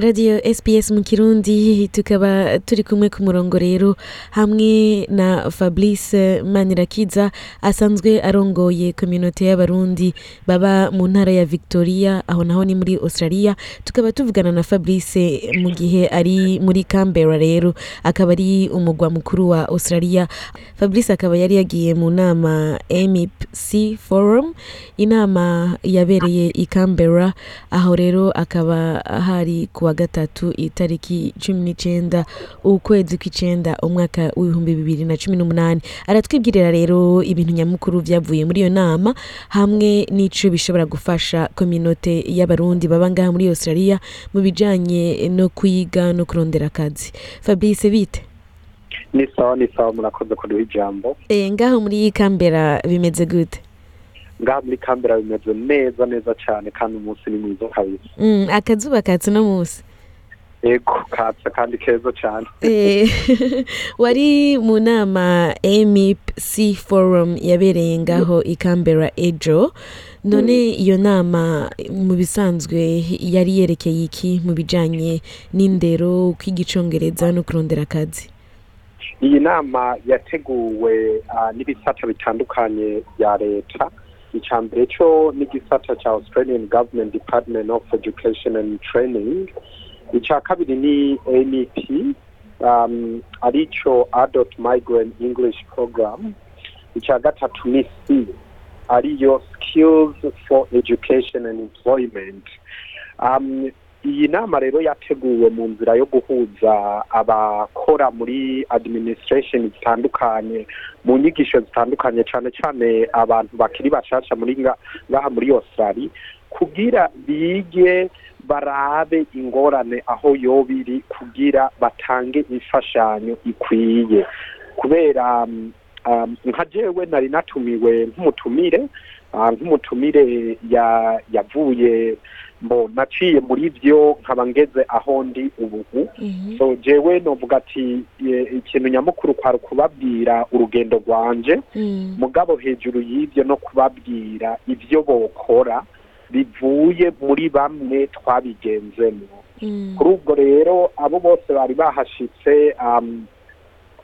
radiyo sps mu kirundi tukaba turi kumwe ku murongo rero hamwe na fabrice manirakiza asanzwe arongoye kominote y'abarundi baba mu ntara ya victoria aho naho ni muri australia tukaba tuvugana na fabrice mu gihe ari muri canberra rero akaba ari umugwa mukuru wa australia. Fabrice akaba yari yagiye mu nama mipc forum inama yabereye i canberra aho rero akaba hari ku wa gatatu itariki cumi n'icyenda ukwezi kw'icyenda umwaka w'ibihumbi bibiri na cumi n'umunani. Aratwibwirira rero ibintu nyamukuru byavuye muri iyo nama hamwe n'icyo bishobora gufasha kominote y'abarundi baba ngaha muri australia mu bijyanye no kwiga no kurondera akazi. Fabrice bite ni sawa ni sawa murakoze kuduha ijambo. Eh, ngaho muri kambera bimeze gute? Ngaha muri kambera bimeze neza neza cyane kandi umunsi ni mwiza kabisa. Mm, akazuba katse uno munsi. Ego katsa kandi keza cyane. Eh, wari mu nama mipc forum yabereye ngaho i canberra ejo. None iyo nama mu bisanzwe yari yerekeye iki mu bijyanye n'indero kwiga icongereza no kurondera akazi? Iyi nama yateguwe ah, n'ibisata bitandukanye bya leta. Icya mbere cyo n'igisata cya australian government department of education and training. Icya kabiri ni nep um, ari cyo adult migrant english program. Icya gatatu ni c ariyo skills for education and employment. Um, iyi nama rero yateguwe mu nzira yo guhuza abakora muri administration zitandukanye mu nyigisho zitandukanye cyane cyane abantu bakiri bashasha muri nga- ngaha muri australia. Kugira bige barabe ingorane aho yoba iri kugira batange imfashanyo ikwiye. Kubera um, um, nka jewe nari natumiwe nk'umutumire ah, nk'umutumire ya- yavuye mbo naciye muri byo nkaba ngeze aho ndi ubu. So jewe novuga ati ikintu nyamukuru kwari ukubabwira urugendo rwanje. Mm, mugabo hejuru y'ibyo no kubabwira ibyo bokora bivuye muri bamwe twabigenzemo. Mm, kuri ubwo rero abo bose bari bahashitse um,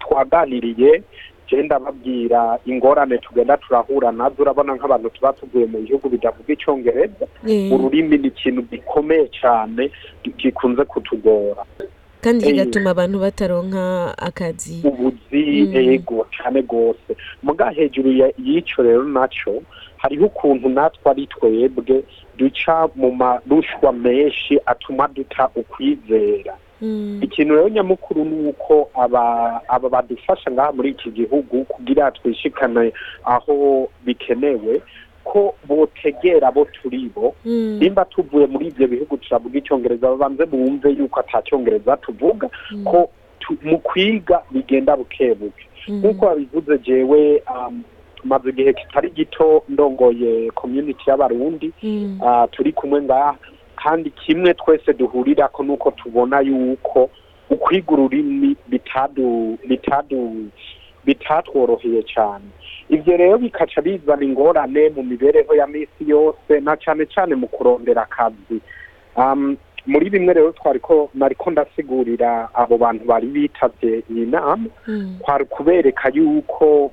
twaganiriye je ndababwira ingorane tugenda turahura na zo urabona nk'abantu tuba tuvuye mu bihugu bidavuga icyongereza ururimi ni ikintu gikomeye cyane gikunze kutugora. Kandi kigatuma abantu bataronka akazi. Ubuzi Mm. ego cyane rwose. Muga hejuru y'icyo rero na cyo hariho ukuntu natwe ari twebwe duca mu marushwa menshi atuma duta ukwizera. Mm, ikintu rero nyamukuru ni uko aba badufasha ngaha muri iki gihugu kugira twishikane aho bikenewe ko botegera bo. Mm, nimba tuvuye muri ibyo bihugu turavuga icyongereza babanze bumve yuko atacyongereza tuvuga mm, ko mu kwiga bigenda buke buke nk'uko babivuze jewe um, maze igihe kitari gito ndongoye community y'abarundi mm, ah, turi kumwe ngaha kandi kimwe twese duhurirako nuko tubona yuko ukwiga ururimi bitadu bitadu bitatworoheye cyane ibyo rero bikaca bizana ingorane mu mibereho ya minsi yose na cyane cyane mu kurondera akazi. Muri bimwe rero twariko nariko ndasigurira abo bantu bari bitavye iyi nama mm, kwari kubereka yuko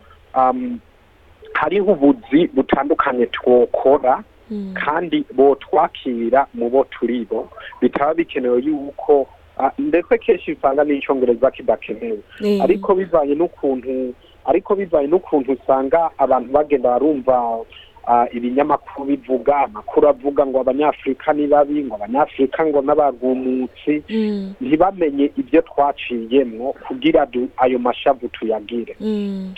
hariho ubuzi butandukanye twokora mm, kandi botwakira mu bo turi bo bitaba bikenewe yuko ah, ndetse kenshi usanga n'icyongereza kidakenewe. Eh, ariko bivanye n'ukuntu ariko bivanye n'ukuntu usanga abantu bagenda barumva ah, ibinyamakuru bivuga amakuru avuga ngo abanyafurika ni babi ngo abanyafurika ngo n'abagumutsi mm, ntibamenye ibyo twaciyemwo kugira ayo mashavu tuyagire.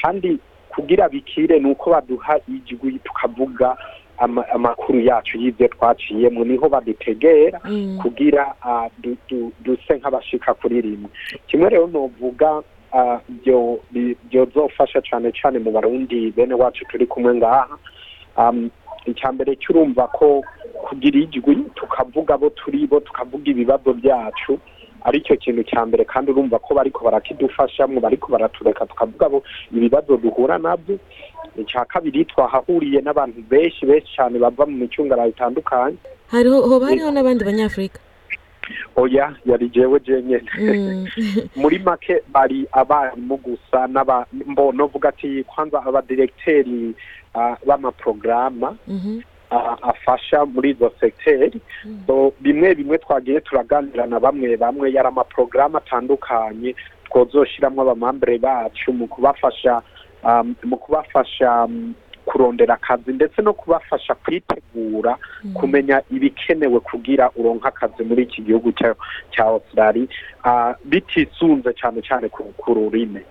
Kandi kugira bikire ni uko baduha ijwi tukavuga ama- amakuru yacu y'ibyo twaciyemo ni ho badutegera mm, kugira ah, du- du- duse nk'abashika kuri rimwe. Kimwe rero novuga ah, byozofasha cyane cyane mu barundi bene wacu turi kumwe ngaha. Icya mbere cy'urumva ko kugira ijwi tukavuga abo turi bo tukavuga ibibazo byacu ari cyo kintu cya mbere kandi urumva ko bariko barakidufashamwo bariko baratureka tukavuga bo ibibazo duhura na byo. Icya kabiri twahahuriye n'abantu benshi benshi cyane bava mu micungararo itandukanye. Hariho hoba hariho n'abandi banyafurika? Oya yari jewe jenyene. Mm. muri make bari abarimu gusa n'aba mbono vuga ati kwanza abadiregiteri b'amaprograma. Mhm. uh, afasha muri izo segiteri so bimwe bimwe twagiye turaganira na bamwe bamwe yari amaprograma atandukanye twozoshiramwo abamambere bacu mu kubafasha um, mu kubafasha um, kurondera akazi ndetse no kubafasha kwitegura kumenya ibikenewe kugira uronka akazi muri iki gihugu cya Australia. Uh, bitisunze cyane cyane ku, rurimi.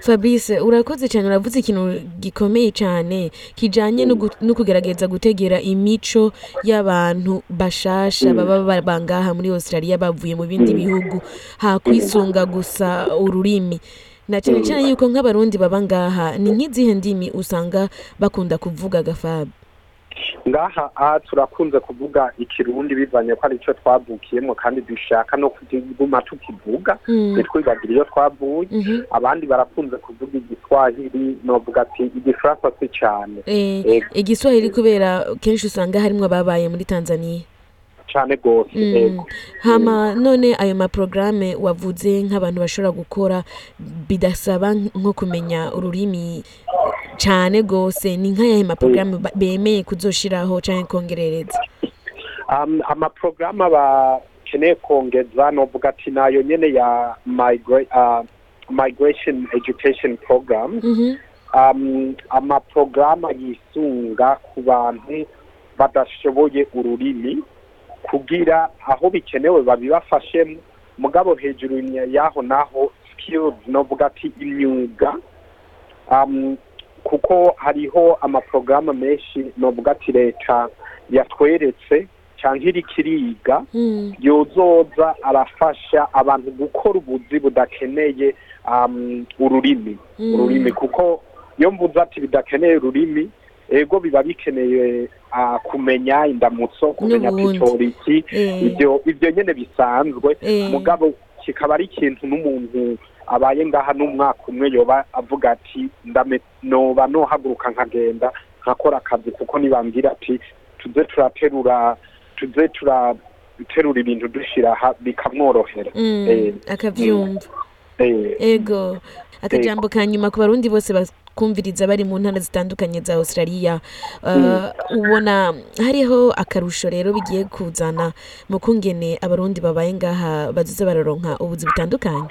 Fabrice urakoze cyane uravuze ikintu gikomeye cyane kijyanye no kugerageza gutegera imico y'abantu bashasha baba baba ngaha muri australia bavuye mu bindi bihugu. Hakwisunga gusa ururimi. Na cyane cyane yuko nk'abarundi baba ngaha ni nk'izihe ndimi usanga bakunda kuvuga gafabe ngaha aha turakunze kuvuga ikirundi bivanye ko ari cyo twavukiyemo kandi dushaka no kuguma tukivuga Mm. ntitwibagire iyo twavuye Mhm. abandi barakunze kuvuga igiswahili novuga ati igifaransa si cyane Eh, Yego. igiswahili kubera kenshi usanga harimo ababaye muri tanzania cyane rwose Mm. hama none ayo maporogaramu wavuze nk'abantu bashobora gukora bidasaba nko kumenya ururimi cyane rwose ni nk'ayahe maporogaramu ba- bemeye kuzoshiraho cyangwa kongerereza. Amaprograma bakeneye kongeza novuga ati na yo nyene ya uh, migration education program. Mhm. um, amaprograma yisunga ku bantu badashoboye ururimi. Kugira aho bikenewe babibafashemo mugabo hejuru ya- yaho naho skills novuga ati imyuga um, kuko hariho amaprograma menshi novuga ati leta yatweretse cyangwa iri kiriga Mm. yozoza arafasha abantu gukora ubuzi budakeneye um, ururimi Mm. ururimi kuko iyo mvuze ati bidakeneye ururimi ego biba bikeneye uh, kumenya indamutso kumenya pitoriki Eh. ibyo ibyo nyene bisanzwe Eh. mugabo kikaba ari ikintu n'umuntu abaye ngaha n'umwaka umwe yoba avuga ati ndame noba nohaguruka nkagenda nkakora akazi kuko nibambwira ati tuze turaterura tuze turaterura ibintu dushira aha bikamworohera Mm. Eh, eh, ego akajambo ka nyuma ku barundi bose bakumviriza bari mu ntara zitandukanye za australia Uh, ubona hariho akarusho rero bigiye kuzana mu kungene abarundi babaye ngaha bazoza bararonka ubuzi butandukanye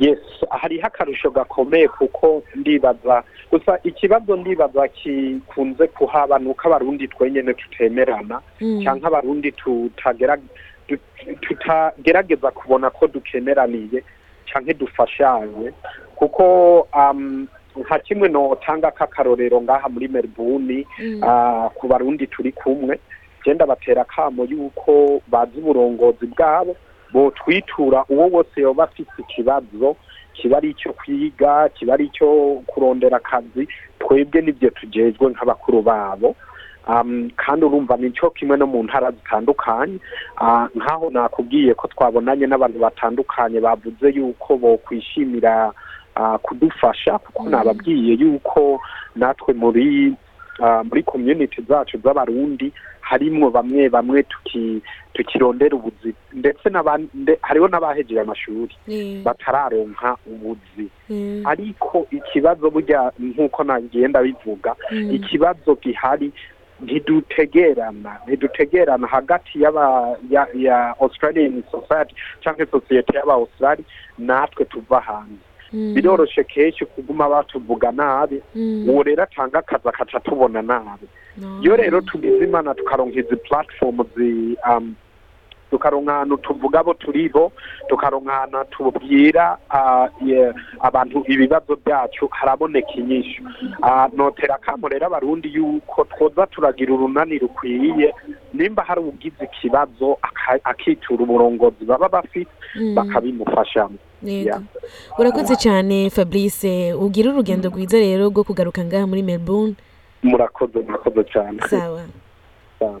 yes hariho akarusho gakomeye kuko ndibaza gusa ikibazo ndibaza kikunze kuhaba ni uko abarundi twenyene tutemerana Mm. cyangwa abarundi tutagerageza kubona ko dukeneraniye cyangwa dufashanye kuko um, nka kimwe notanga k'akarorero ngaha muri melbourne Mm. ah, ku barundi turi kumwe genda batera akamo yuko bazi uburongozi bwabo botwitura uwo wose yoba afite ikibazo kiba ari icyo kwiga kiba ari icyo kurondera akazi twebwe n'ibyo tujejwe nk'abakuru babo kandi urumva ni cyo kimwe no mu ntara zitandukanye. Ah, nk'aho nakubwiye ko twabonanye n'abantu batandukanye bavuze yuko bokwishimira kudufasha kuko Mm. nababwiye yuko natwe muri muri community zacu z'abarundi harimwo bamwe bamwe tuki tukirondera ubuzi. Ndetse hariho n'abahejeje amashuri Eh, batararonka ubuzi. Eh, ariko ikibazo burya nk'uko nagenda bivuga mm. ikibazo gihari ntidutegerana ntidutegerana hagati y'aba ya, ya australian society cyangwa sosiyete y'aba australi natwe tuva hanze Mm. biroroshe kenshi kuguma batuvuga nabi Mm. uwo rero atanga akazi akaca tubona nabi iyo rero tugize imana tukaronka izi platform zi tukaronka ahantu tuvuga abo turi bo tukaronka ahantu tubwira abantu ibibazo byacu haraboneka inyishu. Ah, notera akamo rero abarundi yuko twoza turagira urunani rukwiye nimba hari ugize ikibazo akitura uburongozi baba bafite Mm. bakabimufashamo urakoze cyane fabrice. Ugira urugendo rwiza rero rwo kugaruka ngaha muri melbourne. Murakoze murakoze cyane. Sawa. Sawa.